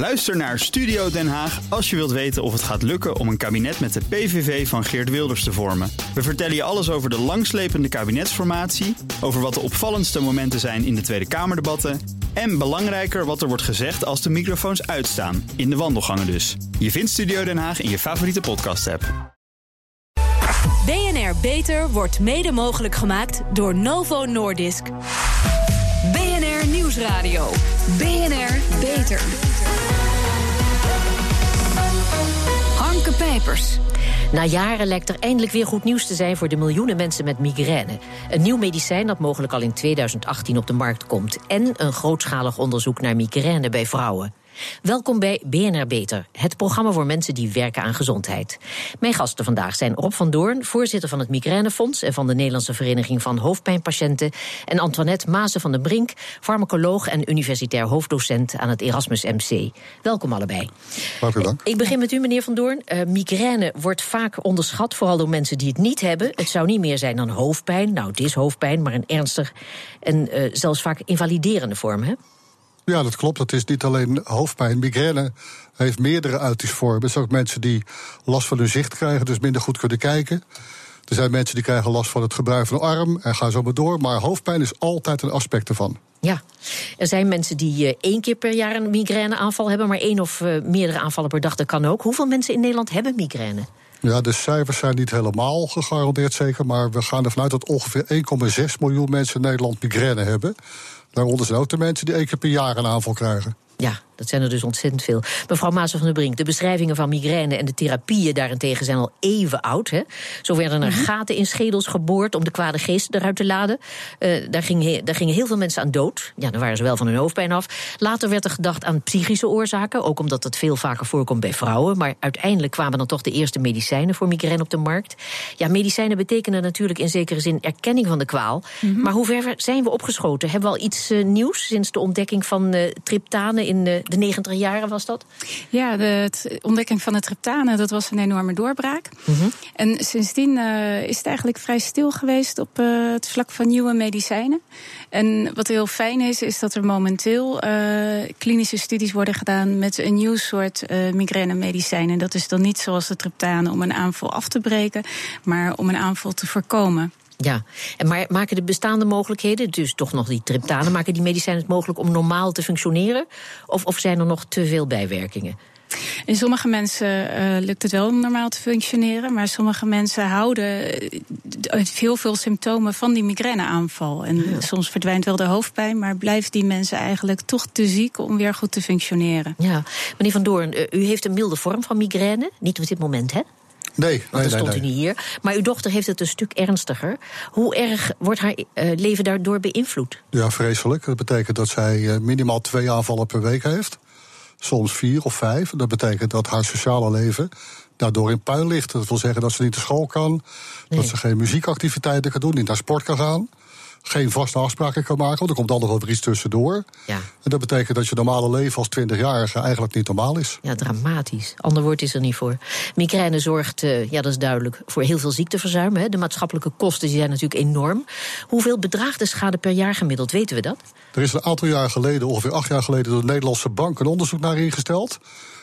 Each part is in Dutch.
Luister naar Studio Den Haag als je wilt weten of het gaat lukken om een kabinet met de PVV van Geert Wilders te vormen. We vertellen je alles over de langslepende kabinetsformatie, over wat de opvallendste momenten zijn in de Tweede Kamerdebatten en belangrijker wat er wordt gezegd als de microfoons uitstaan, in de wandelgangen dus. Je vindt Studio Den Haag in je favoriete podcast-app. BNR Beter wordt mede mogelijk gemaakt door Novo Nordisk. BNR Nieuwsradio. BNR Beter. Na jaren lijkt er eindelijk weer goed nieuws te zijn voor de miljoenen mensen met migraine. Een nieuw medicijn dat mogelijk al in 2018 op de markt komt. En een grootschalig onderzoek naar migraine bij vrouwen. Welkom bij BNR Beter, het programma voor mensen die werken aan gezondheid. Mijn gasten vandaag zijn Rob van Doorn, voorzitter van het Migrainefonds en van de Nederlandse Vereniging van Hoofdpijnpatiënten, en Antoinette Mazen van den Brink, farmacoloog en universitair hoofddocent aan het Erasmus MC. Welkom allebei. Hartelijk dank. Ik begin met u, meneer van Doorn. Uh, migraine wordt vaak onderschat, vooral door mensen die het niet hebben. Het zou niet meer zijn dan hoofdpijn. Nou, het is hoofdpijn, maar een ernstig en uh, zelfs vaak invaliderende vorm, hè? Ja, dat klopt. Het is niet alleen hoofdpijn. Migraine heeft meerdere uitingsvormen. Er zijn ook mensen die last van hun zicht krijgen, dus minder goed kunnen kijken. Er zijn mensen die krijgen last van het gebruik van de arm en gaan zo maar door. Maar hoofdpijn is altijd een aspect ervan. Ja, er zijn mensen die uh, één keer per jaar een migraineaanval hebben, maar één of uh, meerdere aanvallen per dag, dat kan ook. Hoeveel mensen in Nederland hebben migraine? Ja, de cijfers zijn niet helemaal gegarandeerd zeker, maar we gaan ervan uit dat ongeveer 1,6 miljoen mensen in Nederland migraine hebben. Daaronder zijn ook de mensen die één keer per jaar een aanval krijgen. Ja, dat zijn er dus ontzettend veel. Mevrouw Maas van der Brink, de beschrijvingen van migraine en de therapieën daarentegen zijn al even oud. Hè? Zo werden er mm -hmm. gaten in schedels geboord om de kwade geest eruit te laden. Uh, daar, ging, daar gingen heel veel mensen aan dood. Ja, dan waren ze wel van hun hoofdpijn af. Later werd er gedacht aan psychische oorzaken, ook omdat dat veel vaker voorkomt bij vrouwen. Maar uiteindelijk kwamen dan toch de eerste medicijnen voor migraine op de markt. Ja, medicijnen betekenen natuurlijk in zekere zin erkenning van de kwaal. Mm -hmm. Maar hoe ver zijn we opgeschoten? Hebben we al iets uh, nieuws sinds de ontdekking van uh, triptanen in de de 90 jaren was dat? Ja, de, de ontdekking van de triptanen, dat was een enorme doorbraak. Mm -hmm. En sindsdien is het eigenlijk vrij stil geweest op het vlak van nieuwe medicijnen. En wat heel fijn is, is dat er momenteel klinische studies worden gedaan met een nieuw soort migrainemedicijnen. Dat is dan niet zoals de triptanen om een aanval af te breken, maar om een aanval te voorkomen. Ja, en maar maken de bestaande mogelijkheden, dus toch nog die triptanen, maken die medicijnen het mogelijk om normaal te functioneren? Of, of zijn er nog te veel bijwerkingen? In sommige mensen uh, lukt het wel om normaal te functioneren, maar sommige mensen houden heel veel symptomen van die migraineaanval. En ja. soms verdwijnt wel de hoofdpijn, maar blijft die mensen eigenlijk toch te ziek om weer goed te functioneren. Ja, meneer Van Doorn, u heeft een milde vorm van migraine, niet op dit moment, hè? Nee, Want dan nee, stond nee, u niet hier. Maar uw dochter heeft het een stuk ernstiger. Hoe erg wordt haar uh, leven daardoor beïnvloed? Ja, vreselijk. Dat betekent dat zij uh, minimaal twee aanvallen per week heeft. Soms vier of vijf. Dat betekent dat haar sociale leven daardoor in puin ligt. Dat wil zeggen dat ze niet naar school kan. Dat ze geen muziekactiviteiten kan doen, niet naar sport kan gaan geen vaste afspraken kan maken, want er komt altijd wel weer iets tussendoor. Ja. En dat betekent dat je normale leven als 20-jarige eigenlijk niet normaal is. Ja, dramatisch. Ander woord is er niet voor. Migraine zorgt, uh, ja, dat is duidelijk, voor heel veel ziekteverzuim. Hè. De maatschappelijke kosten die zijn natuurlijk enorm. Hoeveel bedraagt de schade per jaar gemiddeld? Weten we dat? Er is een aantal jaar geleden, ongeveer acht jaar geleden, door de Nederlandse bank een onderzoek naar ingesteld.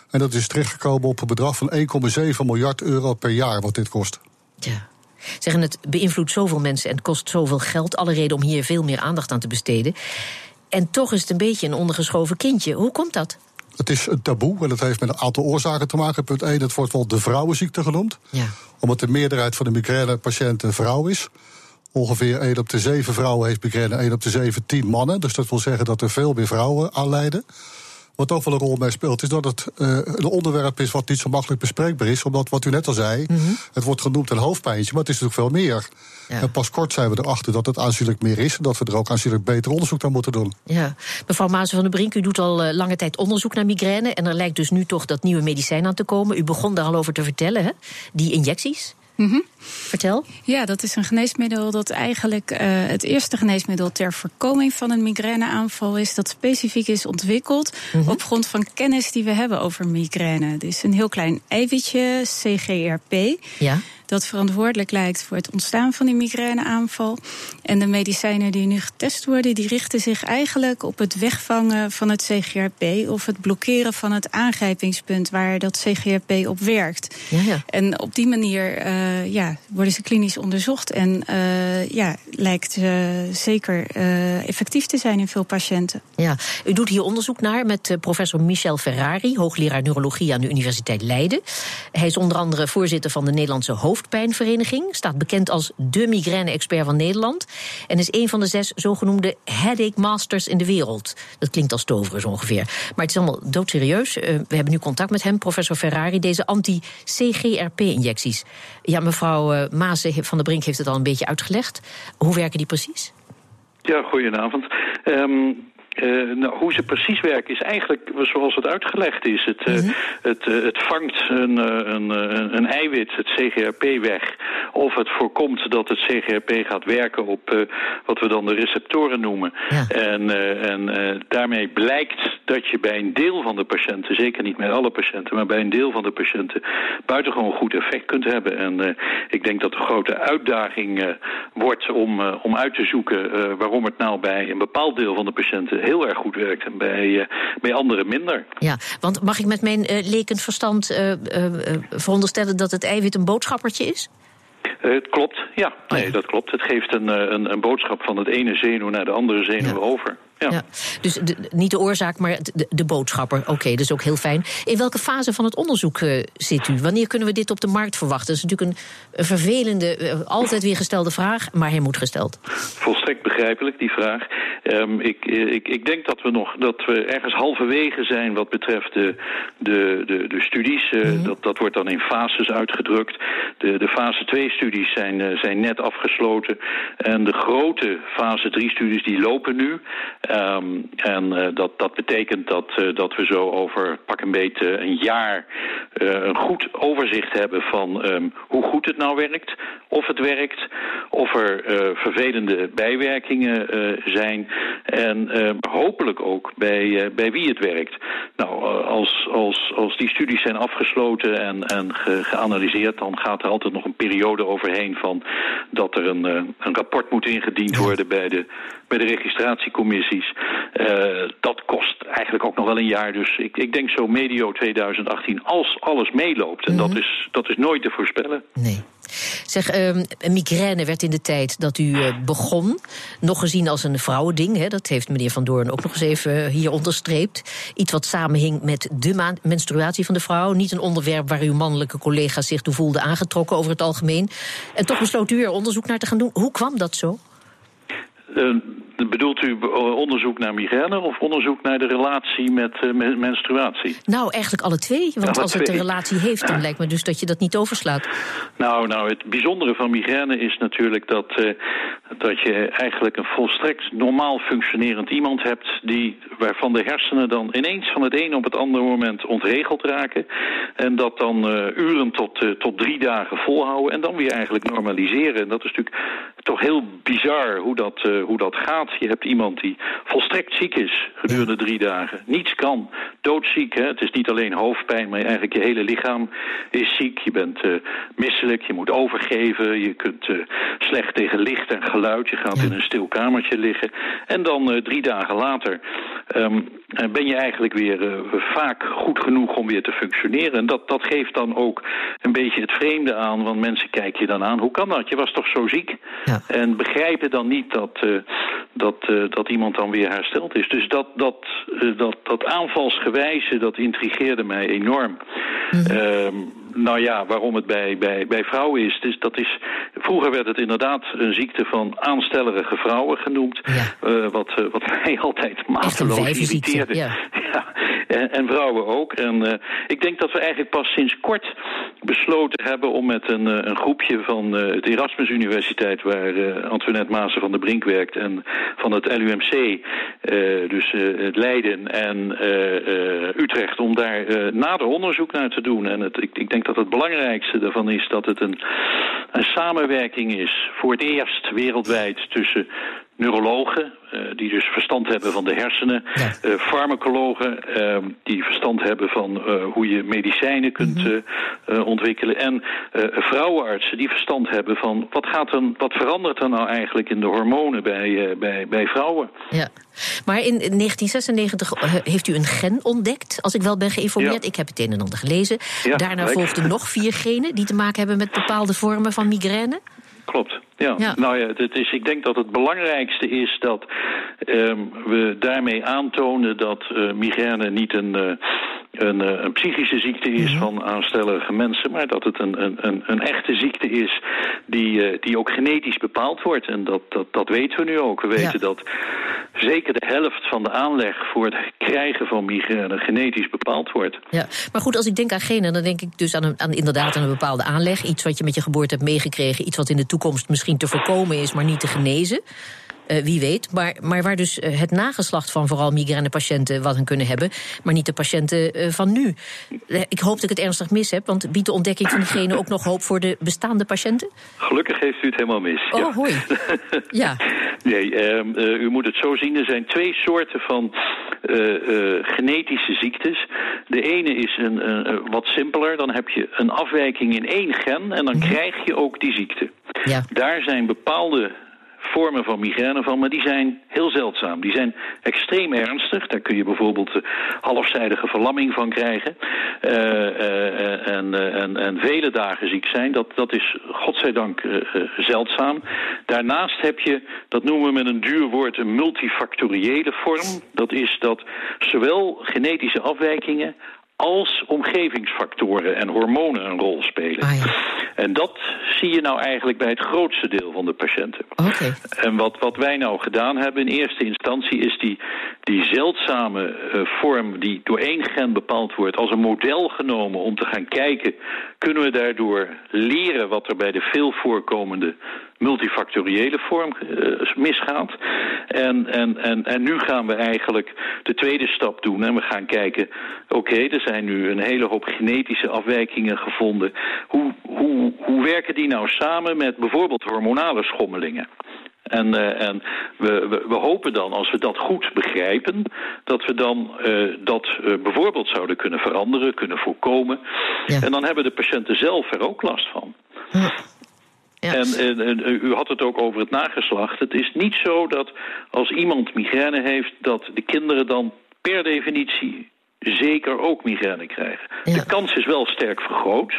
En dat is terechtgekomen op een bedrag van 1,7 miljard euro per jaar wat dit kost. Ja. Zeggen het beïnvloedt zoveel mensen en kost zoveel geld. Alle reden om hier veel meer aandacht aan te besteden. En toch is het een beetje een ondergeschoven kindje. Hoe komt dat? Het is een taboe en dat heeft met een aantal oorzaken te maken. Punt 1, het wordt wel de vrouwenziekte genoemd. Ja. Omdat de meerderheid van de migrainepatiënten vrouw is. Ongeveer 1 op de 7 vrouwen heeft migraine, 1 op de 7 10 mannen. Dus dat wil zeggen dat er veel meer vrouwen aan lijden. Wat ook wel een rol mee speelt, is dat het uh, een onderwerp is wat niet zo makkelijk bespreekbaar is. Omdat, wat u net al zei, mm -hmm. het wordt genoemd een hoofdpijntje, maar het is natuurlijk veel meer. Ja. En pas kort zijn we erachter dat het aanzienlijk meer is. En dat we er ook aanzienlijk beter onderzoek naar moeten doen. Ja. Mevrouw Maas van der Brink, u doet al uh, lange tijd onderzoek naar migraine. En er lijkt dus nu toch dat nieuwe medicijn aan te komen. U begon daar al over te vertellen, hè? die injecties. Mm -hmm. Vertel. Ja, dat is een geneesmiddel dat eigenlijk uh, het eerste geneesmiddel ter voorkoming van een migraineaanval is. Dat specifiek is ontwikkeld mm -hmm. op grond van kennis die we hebben over migraine. Het is een heel klein eiwitje, CGRP. Ja. Dat verantwoordelijk lijkt voor het ontstaan van die migraineaanval. En de medicijnen die nu getest worden, die richten zich eigenlijk op het wegvangen van het CGRP of het blokkeren van het aangrijpingspunt waar dat CGRP op werkt. Ja, ja. En op die manier uh, ja, worden ze klinisch onderzocht en uh, ja, lijkt uh, zeker effectief te zijn in veel patiënten. Ja, u doet hier onderzoek naar met professor Michel Ferrari, hoogleraar neurologie aan de Universiteit Leiden. Hij is onder andere voorzitter van de Nederlandse Hoofdpijnvereniging, staat bekend als de migraine-expert van Nederland en is een van de zes zogenoemde headache masters in de wereld. Dat klinkt als zo ongeveer. Maar het is allemaal doodserieus. Uh, we hebben nu contact met hem, professor Ferrari, deze anti-CGRP-injecties. Ja, mevrouw uh, Maas van der Brink heeft het al een beetje uitgelegd. Hoe werken die precies? Ja, goedenavond. Um, uh, nou, hoe ze precies werken is eigenlijk zoals het uitgelegd is. Het, uh, het, uh, het vangt een, een, een, eiwit, het CGRP, weg. Of het voorkomt dat het CGRP gaat werken op wat we dan de receptoren noemen. En, en daarmee blijkt dat je bij een deel van de patiënten, zeker niet bij alle patiënten, maar bij een deel van de patiënten buitengewoon goed effect kunt hebben. En ik denk dat de grote uitdaging wordt om, om uit te zoeken waarom het nou bij een bepaald deel van de patiënten heel erg goed werkt en bij, uh, bij anderen minder. Ja, want mag ik met mijn uh, lekend verstand uh, veronderstellen dat het eiwit een boodschappertje is? Het klopt, ja. Nee, oh dat klopt. Het geeft een, een, een, boodschap van het ene zenuw naar de andere zenuw over. Ja. Dus de, niet de oorzaak, maar de, de boodschapper. Oké, okay, dat is ook heel fijn. In welke fase van het onderzoek uh, zit u? Wanneer kunnen we dit op de markt verwachten? Dat is natuurlijk een, vervelende, uh, altijd weer gestelde vraag, maar hij moet gesteld. Volstrekt begrijpelijk, die vraag. Um, ik, eh, ik, ik denk dat we nog dat we ergens halverwege zijn wat betreft de, de, de, de studies. Uh, mm -hmm. dat, dat wordt dan in fases uitgedrukt. De, de fase 2 studies zijn, uh, zijn net afgesloten. En de grote fase 3 studies die lopen nu. Um, en uh, dat, dat betekent dat, uh, dat we zo over pak een beetje een jaar uh, een goed overzicht hebben van um, hoe goed het nou werkt, of het werkt, of er vervelende bijwerkingen zijn en hopelijk ook bij, bij wie het werkt. Nou, als, als, als die studies zijn afgesloten en, en ge, geanalyseerd, dan gaat er altijd nog een periode overheen van dat er een, een rapport moet ingediend worden bij de, bij de registratiecommissies. Uh, dat kost eigenlijk ook nog wel een jaar. Dus ik, ik denk zo medio 2018, als alles meeloopt. En mm -hmm. dat, is, dat is nooit te voorspellen. Nee. Zeg, uh, migraine werd in de tijd dat u uh, begon nog gezien als een vrouwending. Hè? Dat heeft meneer Van Doorn ook nog eens even hier onderstreept. Iets wat samenhing met de menstruatie van de vrouw. Niet een onderwerp waar uw mannelijke collega's zich toe voelden aangetrokken over het algemeen. En toch besloot u er onderzoek naar te gaan doen. Hoe kwam dat zo? Uh, bedoelt u onderzoek naar migraine of onderzoek naar de relatie met, met menstruatie? Nou, eigenlijk alle twee. Want alle als twee. het een relatie heeft, dan lijkt me dus dat je dat niet overslaat. Nou, nou het bijzondere van migraine is natuurlijk dat, uh, dat je eigenlijk een volstrekt normaal functionerend iemand hebt... Die, waarvan de hersenen dan ineens van het een op het andere moment ontregeld raken. En dat dan uren tot, tot drie dagen volhouden en dan weer eigenlijk normaliseren. En dat is natuurlijk toch heel bizar hoe dat, hoe dat gaat. Je hebt iemand die volstrekt ziek is gedurende drie dagen. Niets kan. Doodziek. Hè? Het is niet alleen hoofdpijn, maar eigenlijk je hele lichaam is ziek. Je bent uh, misselijk, je moet overgeven. Je kunt uh, slecht tegen licht en geluid. Je gaat in een stil kamertje liggen. En dan drie dagen later um, ben je eigenlijk weer vaak goed genoeg om weer te functioneren. En dat, dat geeft dan ook een beetje het vreemde aan. Want mensen kijken je dan aan. Hoe kan dat? Je was toch zo ziek? Ja. En begrijpen dan niet dat, dat, uh, dat iemand dan weer hersteld is. Dus dat, dat, uh, dat, dat aanvalsgewijze, dat intrigeerde mij enorm. Mm -hmm. Nou ja, waarom het bij, bij, bij vrouwen is, dus dat is... Vroeger werd het inderdaad een ziekte van aanstellerige vrouwen genoemd. Ja. Uh, wat, uh, wat mij altijd mateloos irriteerde. Ja. ja. En, en, vrouwen ook. En uh, ik denk dat we eigenlijk pas sinds kort besloten hebben om met een, een groepje van het Erasmus Universiteit, waar Antoinette Maassen van der Brink werkt, en van het LUMC, dus het Leiden en Utrecht, om daar nader onderzoek naar te doen. En het, ik, ik denk dat het belangrijkste daarvan is dat het een, een samenwerking is voor het eerst wereldwijd tussen neurologen, uh, die dus verstand hebben van de hersenen, ja. uh, farmacologen uh, die verstand hebben van hoe je medicijnen kunt mm -hmm. ontwikkelen en vrouwenartsen die verstand hebben van wat, gaat er, wat verandert er nou eigenlijk in de hormonen bij, bij, bij vrouwen. Ja. Maar in 1996 heeft u een gen ontdekt, als ik wel ben geïnformeerd. Ja. Ik heb het een en ander gelezen. Ja, Daarna volgden nog vier genen die te maken hebben met bepaalde vormen van migraine. Klopt. Ja. ja. nou ja, het is, ik denk dat het belangrijkste is dat um, we daarmee aantonen dat uh, migraine niet een, uh, een, uh, een, psychische ziekte is -hmm. van aanstellige mensen, maar dat het een, een, een echte ziekte is die, die ook genetisch bepaald wordt. En dat, dat, dat weten we nu ook. We weten ja. dat zeker de helft van de aanleg voor het krijgen van migraine genetisch bepaald wordt. Ja, maar goed, als ik denk aan genen, dan denk ik dus aan, een, aan inderdaad aan een bepaalde aanleg. Iets wat je met je geboorte hebt meegekregen, iets wat in de toekomst misschien te voorkomen is, maar niet te genezen. Uh, wie weet. Maar, maar waar dus uh, het nageslacht van vooral migrainepatiënten wat aan kunnen hebben, maar niet de patiënten uh, van nu. ik hoop dat ik het ernstig mis heb, want biedt de ontdekking van diegene ook nog hoop voor de bestaande patiënten? Gelukkig heeft u het helemaal mis. Oh, ja. hoi. ja. Nee, ehm, u moet het zo zien. Er zijn twee soorten van genetische ziektes. De ene is een, wat simpeler. Dan heb je een afwijking in één gen en dan mm -hmm. krijg je ook die ziekte. Ja. Daar zijn bepaalde vormen van migraine van, maar die zijn heel zeldzaam. Die zijn extreem ernstig. Daar kun je bijvoorbeeld uh, halfzijdige verlamming van krijgen. Uh, uh, en, en, en vele dagen ziek zijn. Dat, dat is godzijdank zeldzaam. Daarnaast heb je, dat noemen we met een duur woord, een multifactoriële vorm. Dat is dat zowel genetische afwijkingen als omgevingsfactoren en hormonen een rol spelen. Ah, ja. En dat zie je nou eigenlijk bij het grootste deel van de patiënten. Okay. En wat, wat wij nou gedaan hebben in eerste instantie is die, die zeldzame uh, vorm die door één gen bepaald wordt als een model genomen om te gaan kijken, kunnen we daardoor leren wat er bij de veel voorkomende multifactoriële vorm uh, misgaat. En, en, en, en nu gaan we eigenlijk de tweede stap doen. En we gaan kijken, oké, okay, er zijn nu een hele hoop genetische afwijkingen gevonden. Hoe, hoe, hoe werken die nou samen met bijvoorbeeld hormonale schommelingen? En, uh, en we, we, we, hopen dan, als we dat goed begrijpen, dat we dan uh, dat uh, bijvoorbeeld zouden kunnen veranderen, kunnen voorkomen. Ja. En dan hebben de patiënten zelf er ook last van. Ja. Ja. En, en, en, u had het ook over het nageslacht. Het is niet zo dat als iemand migraine heeft, dat de kinderen dan per definitie zeker ook migraine krijgen. Ja. De kans is wel sterk vergroot.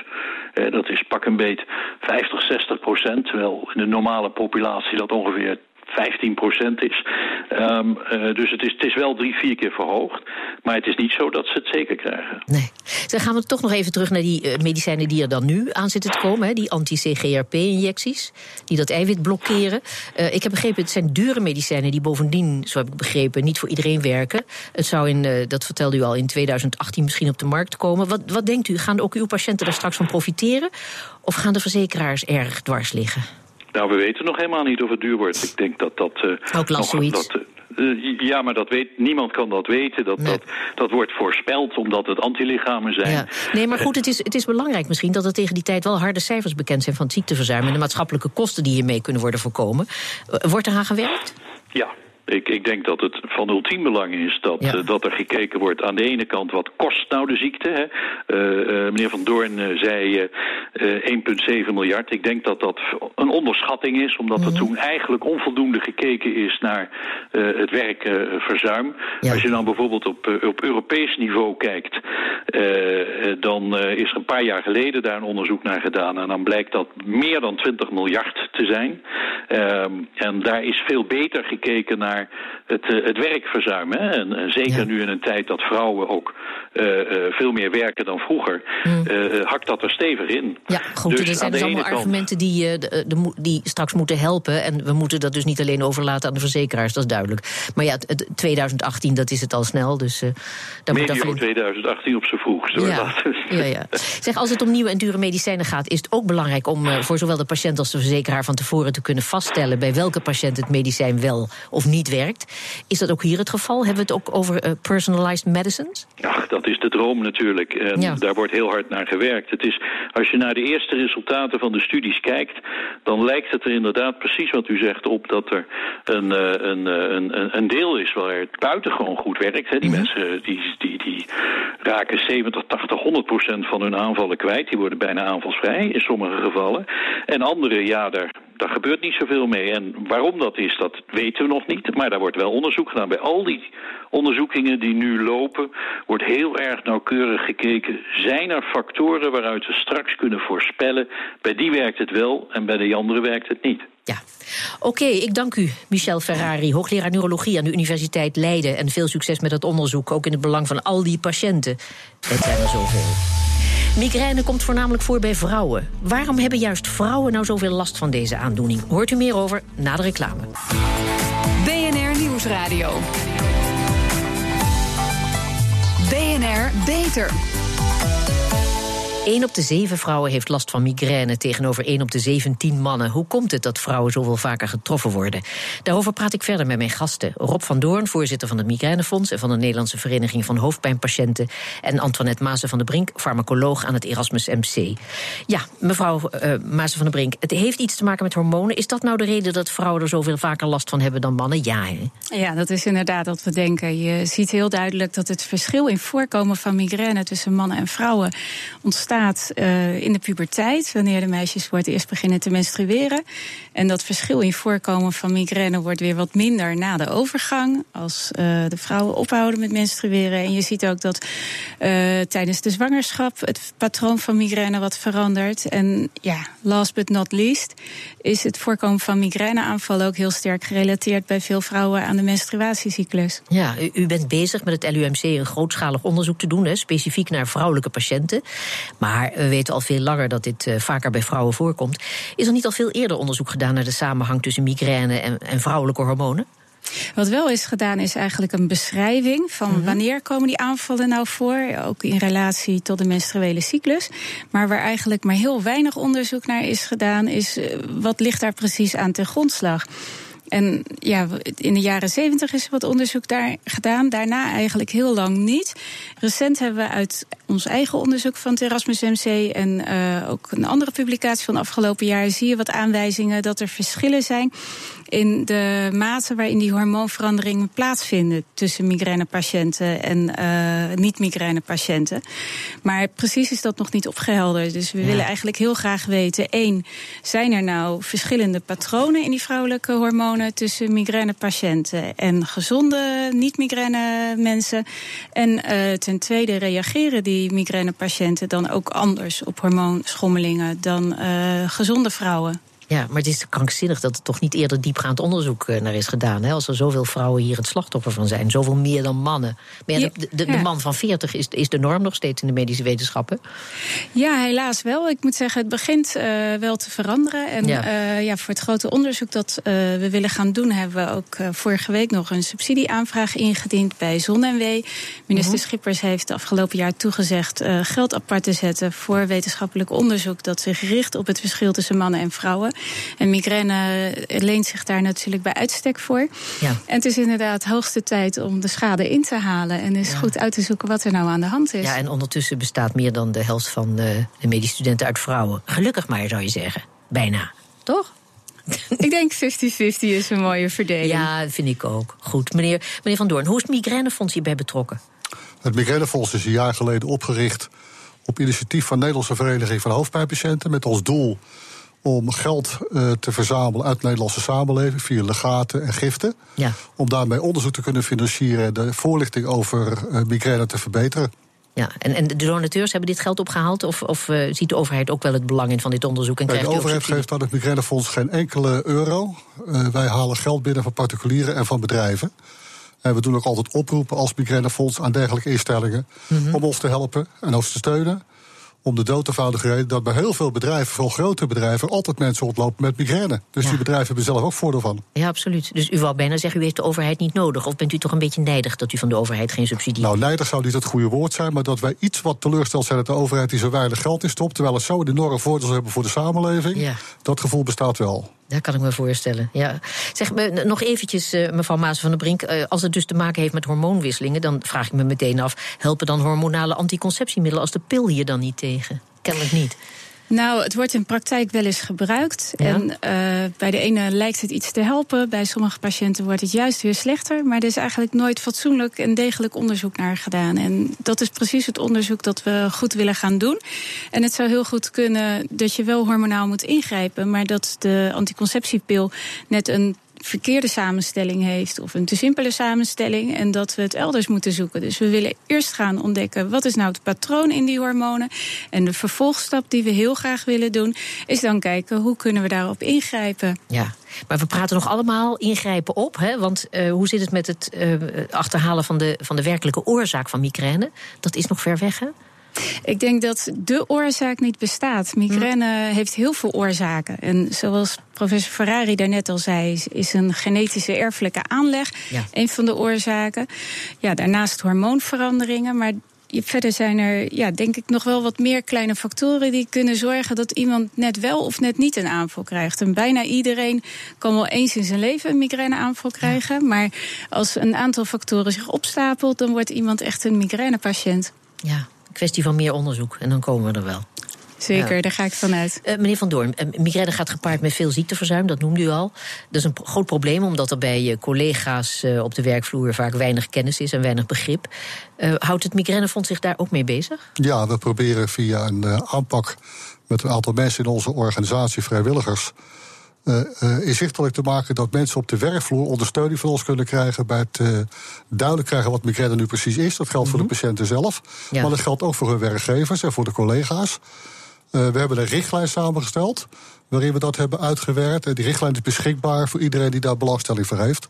Eh, dat is pak een beet 50, 60 procent. Terwijl in de normale populatie dat ongeveer 15 procent is. Um, uh, dus het is, het is wel drie, vier keer verhoogd. Maar het is niet zo dat ze het zeker krijgen. Nee. Dan gaan we toch nog even terug naar die uh, medicijnen die er dan nu aan zitten te komen. Hè, die anti-CGRP-injecties, die dat eiwit blokkeren. Uh, ik heb begrepen, het zijn dure medicijnen die bovendien, zo heb ik begrepen, niet voor iedereen werken. Het zou in, dat vertelde u al, in 2018 misschien op de markt komen. Wat, wat denkt u, gaan ook uw patiënten daar straks van profiteren? Of gaan de verzekeraars erg dwars liggen? Nou, we weten nog helemaal niet of het duur wordt. Ik denk dat dat... Uh, Ook zoiets. Dat, uh, ja, maar dat weet, niemand kan dat weten. Dat, Nee. dat, dat wordt voorspeld omdat het antilichamen zijn. Ja. Nee, maar goed, het is, het is belangrijk misschien dat er tegen die tijd wel harde cijfers bekend zijn van het ziekteverzuim en de maatschappelijke kosten die hiermee kunnen worden voorkomen. Uh, wordt er aan gewerkt? Ja, ik, ik, denk dat het van ultiem belang is dat, Ja. uh, dat er gekeken wordt aan de ene kant wat kost nou de ziekte. Hè? Uh, uh, meneer Van Doorn zei uh, 1,7 miljard. Ik denk dat dat een onderschatting is, omdat er Mhm. toen eigenlijk onvoldoende gekeken is naar het werkverzuim. Ja. Als je dan bijvoorbeeld op, op Europees niveau kijkt, dan is er een paar jaar geleden daar een onderzoek naar gedaan. En dan blijkt dat meer dan 20 miljard te zijn. Um, en daar is veel beter gekeken naar het, uh, het werkverzuim. Hè? En, en zeker Ja. nu in een tijd dat vrouwen ook uh, uh, veel meer werken dan vroeger, Mm. uh, hakt dat er stevig in. Ja, goed, Dus er zijn dus allemaal kant- argumenten die, eh, de, de, mo- die straks moeten helpen. En we moeten dat dus niet alleen overlaten aan de verzekeraars, dat is duidelijk. Maar ja, het, het 2018, dat is het al snel, dus eh daar moet Medio dan flink... 2018 op allervervroegst. Hoor. Ja. ja, ja. Zeg, als het om nieuwe en dure medicijnen gaat, is het ook belangrijk om uh, voor zowel de patiënt als de verzekeraar van tevoren te kunnen vaststellen bij welke patiënt het medicijn wel of niet werkt. Is dat ook hier het geval? Hebben we het ook over uh, personalized medicines? Ach, dat is de droom natuurlijk. En ja. daar wordt heel hard naar gewerkt. Het is, als je naar de eerste resultaten van de studies kijkt, dan lijkt het er inderdaad precies wat u zegt op dat er een, een, een, een deel is waar het buitengewoon goed werkt. Hè. Die mm -hmm. mensen die, die, die raken 70, 80, 100 procent van hun aanvallen kwijt. Die worden bijna aanvalsvrij in sommige gevallen. En andere, ja, daar, daar gebeurt niet zoveel mee. En waarom dat is, dat weten we nog niet. Maar daar wordt wel onderzoek gedaan. Bij al die onderzoekingen die nu lopen, wordt heel erg nauwkeurig gekeken. Zijn er factoren waaruit we straks kunnen voorspellen... bij die werkt het wel en bij de andere werkt het niet. Ja. Oké, ik dank u, Michel Ferrari, hoogleraar neurologie aan de Universiteit Leiden. En veel succes met het onderzoek, ook in het belang van al die patiënten. Het zijn er zoveel. Migraine komt voornamelijk voor bij vrouwen. Waarom hebben juist vrouwen nou zoveel last van deze aandoening? Hoort u meer over na de reclame. BNR Nieuwsradio. BNR Beter. 1 op de 7 vrouwen heeft last van migraine tegenover 1 op de 17 mannen. Hoe komt het dat vrouwen zoveel vaker getroffen worden? Daarover praat ik verder met mijn gasten. Rob van Doorn, voorzitter van het Migrainefonds en van de Nederlandse Vereniging van Hoofdpijnpatiënten. En Antoinette Maassen van de Brink, farmacoloog aan het Erasmus MC. Ja, mevrouw uh, Maassen van de Brink, het heeft iets te maken met hormonen. Is dat nou de reden dat vrouwen er zoveel vaker last van hebben dan mannen? Ja, hè? Ja, dat is inderdaad wat we denken. Je ziet heel duidelijk dat het verschil in voorkomen van migraine tussen mannen en vrouwen ontstaat uh, in de puberteit, wanneer de meisjes het eerst beginnen te menstrueren. En dat verschil in voorkomen van migraine wordt weer wat minder na de overgang, als uh, de vrouwen ophouden met menstrueren. En je ziet ook dat uh, tijdens de zwangerschap het patroon van migraine wat verandert. En ja, last but not least is het voorkomen van migraineaanvallen ook heel sterk gerelateerd bij veel vrouwen aan de menstruatiecyclus. Ja, u, u bent bezig met het LUMC een grootschalig onderzoek te doen, hè, specifiek naar vrouwelijke patiënten. Maar we weten al veel langer dat dit uh, vaker bij vrouwen voorkomt. Is er niet al veel eerder onderzoek gedaan naar de samenhang tussen migraine en, en vrouwelijke hormonen? Wat wel is gedaan is eigenlijk een beschrijving van -hmm. wanneer komen die aanvallen nou voor, ook in relatie tot de menstruele cyclus. Maar waar eigenlijk maar heel weinig onderzoek naar is gedaan, is uh, wat ligt daar precies aan ten grondslag. En ja, in de jaren zeventig is er wat onderzoek daar gedaan. Daarna eigenlijk heel lang niet. Recent hebben we uit ons eigen onderzoek van het Erasmus MC en uh, ook een andere publicatie van afgelopen jaar zie je wat aanwijzingen dat er verschillen zijn in de mate waarin die hormoonveranderingen plaatsvinden tussen migrainepatiënten en uh, niet-migrainepatiënten. Maar precies is dat nog niet opgehelderd. Dus we ja. willen eigenlijk heel graag weten: één, zijn er nou verschillende patronen in die vrouwelijke hormonen tussen migrainepatiënten en gezonde niet-migraine mensen? En uh, ten tweede, reageren die migrainepatiënten dan ook anders op hormoonschommelingen dan uh, gezonde vrouwen? Ja, maar het is krankzinnig dat er toch niet eerder diepgaand onderzoek naar is gedaan. Hè? Als er zoveel vrouwen hier het slachtoffer van zijn. Zoveel meer dan mannen. Maar ja, de, de, de, man van 40 is, is de norm nog steeds in de medische wetenschappen. Ja, helaas wel. Ik moet zeggen, het begint uh, wel te veranderen. En ja. Uh, ja, voor het grote onderzoek dat uh, we willen gaan doen... hebben we ook vorige week nog een subsidieaanvraag ingediend bij ZonMW. Minister -hmm. Schippers heeft afgelopen jaar toegezegd... geld apart te zetten voor wetenschappelijk onderzoek... dat zich richt op het verschil tussen mannen en vrouwen. En migraine leent zich daar natuurlijk bij uitstek voor. Ja. En het is inderdaad hoogste tijd om de schade in te halen. En is ja. goed uit te zoeken wat er nou aan de hand is. Ja, en ondertussen bestaat meer dan de helft van de, de medische studenten uit vrouwen. Gelukkig maar, zou je zeggen. Bijna. Toch? ik denk 50-50 is een mooie verdeling. Ja, vind ik ook. Goed. Meneer, meneer Van Doorn, hoe is het Migrainefonds hierbij betrokken? Het Migrainefonds is een jaar geleden opgericht op initiatief van de Nederlandse Vereniging van Hoofdpijnpatiënten. Met als doel om geld uh, te verzamelen uit de Nederlandse samenleving via legaten en giften. Ja. Om daarmee onderzoek te kunnen financieren en de voorlichting over uh, migraine te verbeteren. Ja, en, en de donateurs hebben dit geld opgehaald? Of, of uh, ziet de overheid ook wel het belang in van dit onderzoek? En nee, de overheid geeft aan het Migrainefonds geen enkele euro. wij halen geld binnen van particulieren en van bedrijven. En we doen ook altijd oproepen als Migrainefonds aan dergelijke instellingen... Mm -hmm. om ons te helpen en ons te steunen om de dood eenvoudige reden dat bij heel veel bedrijven, vooral grote bedrijven, altijd mensen rondlopen met migraine. Dus Ja. die bedrijven hebben zelf ook voordeel van. Ja, absoluut. Dus u wou bijna zeggen, u heeft de overheid niet nodig. Of bent u toch een beetje nijdig dat u van de overheid geen subsidie Nou, nijdig zou niet het goede woord zijn, maar dat wij iets wat teleurgesteld zijn dat de overheid die zo weinig geld in stopt, terwijl het zo een enorm voordeel hebben voor de samenleving, Ja. dat gevoel bestaat wel. Dat kan ik me voorstellen. Ja. Zeg nog eventjes, eh, mevrouw Maas van der Brink. eh, als het dus te maken heeft met hormoonwisselingen, dan vraag ik me meteen af: helpen dan hormonale anticonceptiemiddelen als de pil hier dan niet tegen? Kennelijk niet. Nou, het wordt in praktijk wel eens gebruikt. Ja. En eh, bij de ene lijkt het iets te helpen. Bij sommige patiënten wordt het juist weer slechter. Maar er is eigenlijk nooit fatsoenlijk en degelijk onderzoek naar gedaan. En dat is precies het onderzoek dat we goed willen gaan doen. En het zou heel goed kunnen dat je wel hormonaal moet ingrijpen. Maar dat de anticonceptiepil net een verkeerde samenstelling heeft of een te simpele samenstelling en dat we het elders moeten zoeken. Dus we willen eerst gaan ontdekken wat is nou het patroon in die hormonen en de vervolgstap die we heel graag willen doen is dan kijken hoe kunnen we daarop ingrijpen. Ja, maar we praten nog allemaal ingrijpen op. Hè? Want eh, hoe zit het met het eh, achterhalen van de, van de werkelijke oorzaak van migraine? Dat is nog ver weg, hè? Ik denk dat de oorzaak niet bestaat. Migraine heeft heel veel oorzaken. En zoals professor Ferrari daarnet al zei, is- een genetische erfelijke aanleg Ja. een van de oorzaken. Ja, daarnaast hormoonveranderingen, maar verder zijn er, ja, denk ik, nog wel wat meer kleine factoren die kunnen zorgen dat iemand net wel of net niet een aanval krijgt. En bijna iedereen kan wel eens in zijn leven een migraineaanval krijgen. Maar als een aantal factoren zich opstapelt, dan wordt iemand echt een migrainepatiënt. Ja, kwestie van meer onderzoek. En dan komen we er wel. Zeker, Ja. daar ga ik vanuit. Eh, meneer Van Doorn, eh, migraine gaat gepaard met veel ziekteverzuim, dat noemde u al. Dat is een pro- groot probleem, omdat er bij eh, collega's op de werkvloer vaak weinig kennis is en weinig begrip. Eh, houdt het migrainefonds zich daar ook mee bezig? Ja, we proberen via een aanpak met een aantal mensen in onze organisatie, vrijwilligers, inzichtelijk te maken dat mensen op de werkvloer ondersteuning van ons kunnen krijgen bij het eh, duidelijk krijgen wat migraine nu precies is. Dat geldt voor de patiënten zelf, Ja. maar dat geldt ook voor hun werkgevers en voor de collega's. Eh, we hebben een richtlijn samengesteld waarin we dat hebben uitgewerkt. En die richtlijn is beschikbaar voor iedereen die daar belangstelling voor heeft.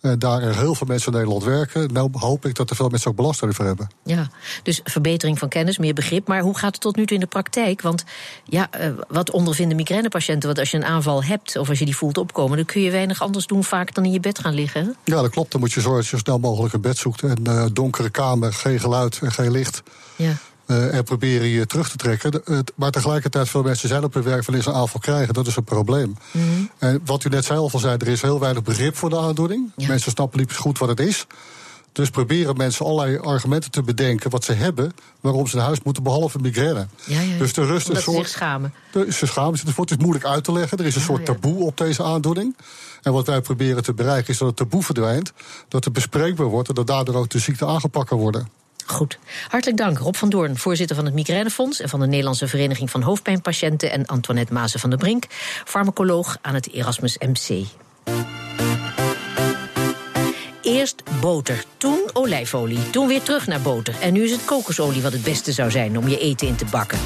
Eh, daar er heel veel mensen in Nederland werken, nou hoop ik dat er veel mensen ook belangstelling voor hebben. Ja, dus verbetering van kennis, meer begrip. Maar hoe gaat het tot nu toe in de praktijk? Want ja, eh, wat ondervinden migrainepatiënten? Want als je een aanval hebt of als je die voelt opkomen, dan kun je weinig anders doen vaak dan in je bed gaan liggen. Ja, dat klopt. Dan moet je zorgen dat je zo snel mogelijk een bed zoekt. En eh donkere kamer, geen geluid en geen licht. Ja. Eh, en proberen je terug te trekken. De- maar tegelijkertijd veel mensen zijn op hun werk van eens een aanval krijgen. Dat is een probleem. En wat u net zelf al zei, er is heel weinig begrip voor de aandoening. Ja. Mensen snappen niet goed wat het is. Dus proberen mensen allerlei argumenten te bedenken wat ze hebben, waarom ze naar huis moeten, behalve migraine. Ja, ja, ja. Dus er rust een Omdat ze soort. zich schamen. De- Ze schamen zich ervoor. Het is moeilijk uit te leggen. Er is een soort taboe op deze aandoening. En wat wij proberen te bereiken is dat het taboe verdwijnt. Dat het bespreekbaar wordt en dat daardoor ook de ziekte aangepakt kan worden. Goed. Hartelijk dank, Rob van Doorn, voorzitter van het Migrainefonds en van de Nederlandse Vereniging van Hoofdpijnpatiënten, en Antoinette Mazen van der Brink, farmacoloog aan het Erasmus MC. Eerst boter, toen olijfolie, toen weer terug naar boter. En nu is het kokosolie wat het beste zou zijn om je eten in te bakken.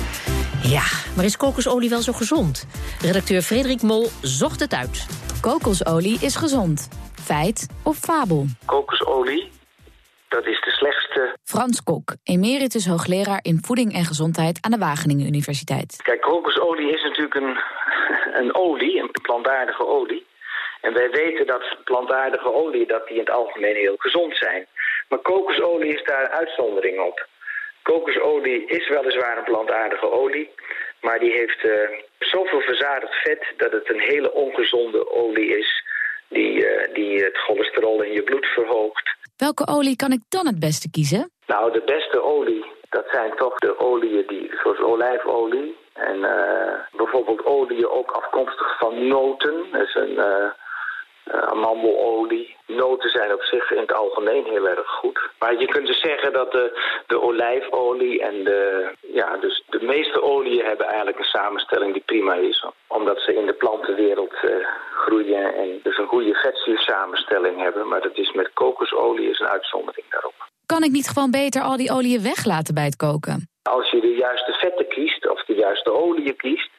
Ja, maar is kokosolie wel zo gezond? Redacteur Frederik Mol zocht het uit. Kokosolie is gezond. Feit of fabel? kokosolie, Frans Kok, emeritus hoogleraar in voeding en gezondheid aan de Wageningen Universiteit. Kijk, kokosolie is natuurlijk een, een olie, een plantaardige olie. En wij weten dat plantaardige olie dat die in het algemeen heel gezond zijn. Maar kokosolie is daar een uitzondering op. Kokosolie is weliswaar een plantaardige olie, maar die heeft eh, zoveel verzadigd vet dat het een hele ongezonde olie is. Die, eh, die het cholesterol in je bloed verhoogt. Welke olie kan ik dan het beste kiezen? Nou, de beste olie, dat zijn toch de oliën die, zoals olijfolie. En eh, bijvoorbeeld oliën ook afkomstig van noten. Dat is een eh, amandelolie. Noten zijn op zich in het algemeen heel erg goed. Maar je kunt dus zeggen dat de, de olijfolie en de, ja, dus de meeste oliën hebben eigenlijk een samenstelling die prima is. Omdat ze in de plantenwereld eh, groeien en dus een goede vetzuursamenstelling hebben. Maar dat is met kokosolie is een uitzondering daarop. Kan ik niet gewoon beter al die oliën weglaten bij het koken? Als je de juiste vetten kiest of de juiste oliën kiest,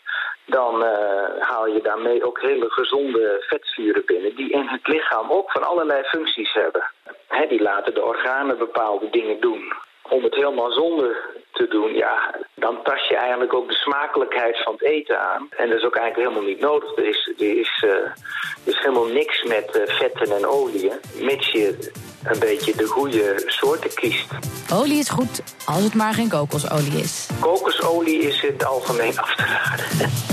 dan eh, haal je daarmee ook hele gezonde vetzuren binnen die in het lichaam ook van allerlei functies hebben. Hè, die laten de organen bepaalde dingen doen. Om het helemaal zonder te doen, ja, dan tas je eigenlijk ook de smakelijkheid van het eten aan. En dat is ook eigenlijk helemaal niet nodig. Er is, er is, er is helemaal niks met vetten en oliën, mits je een beetje de goede soorten kiest. Olie is goed, als het maar geen kokosolie is. Kokosolie is in het algemeen af te raden.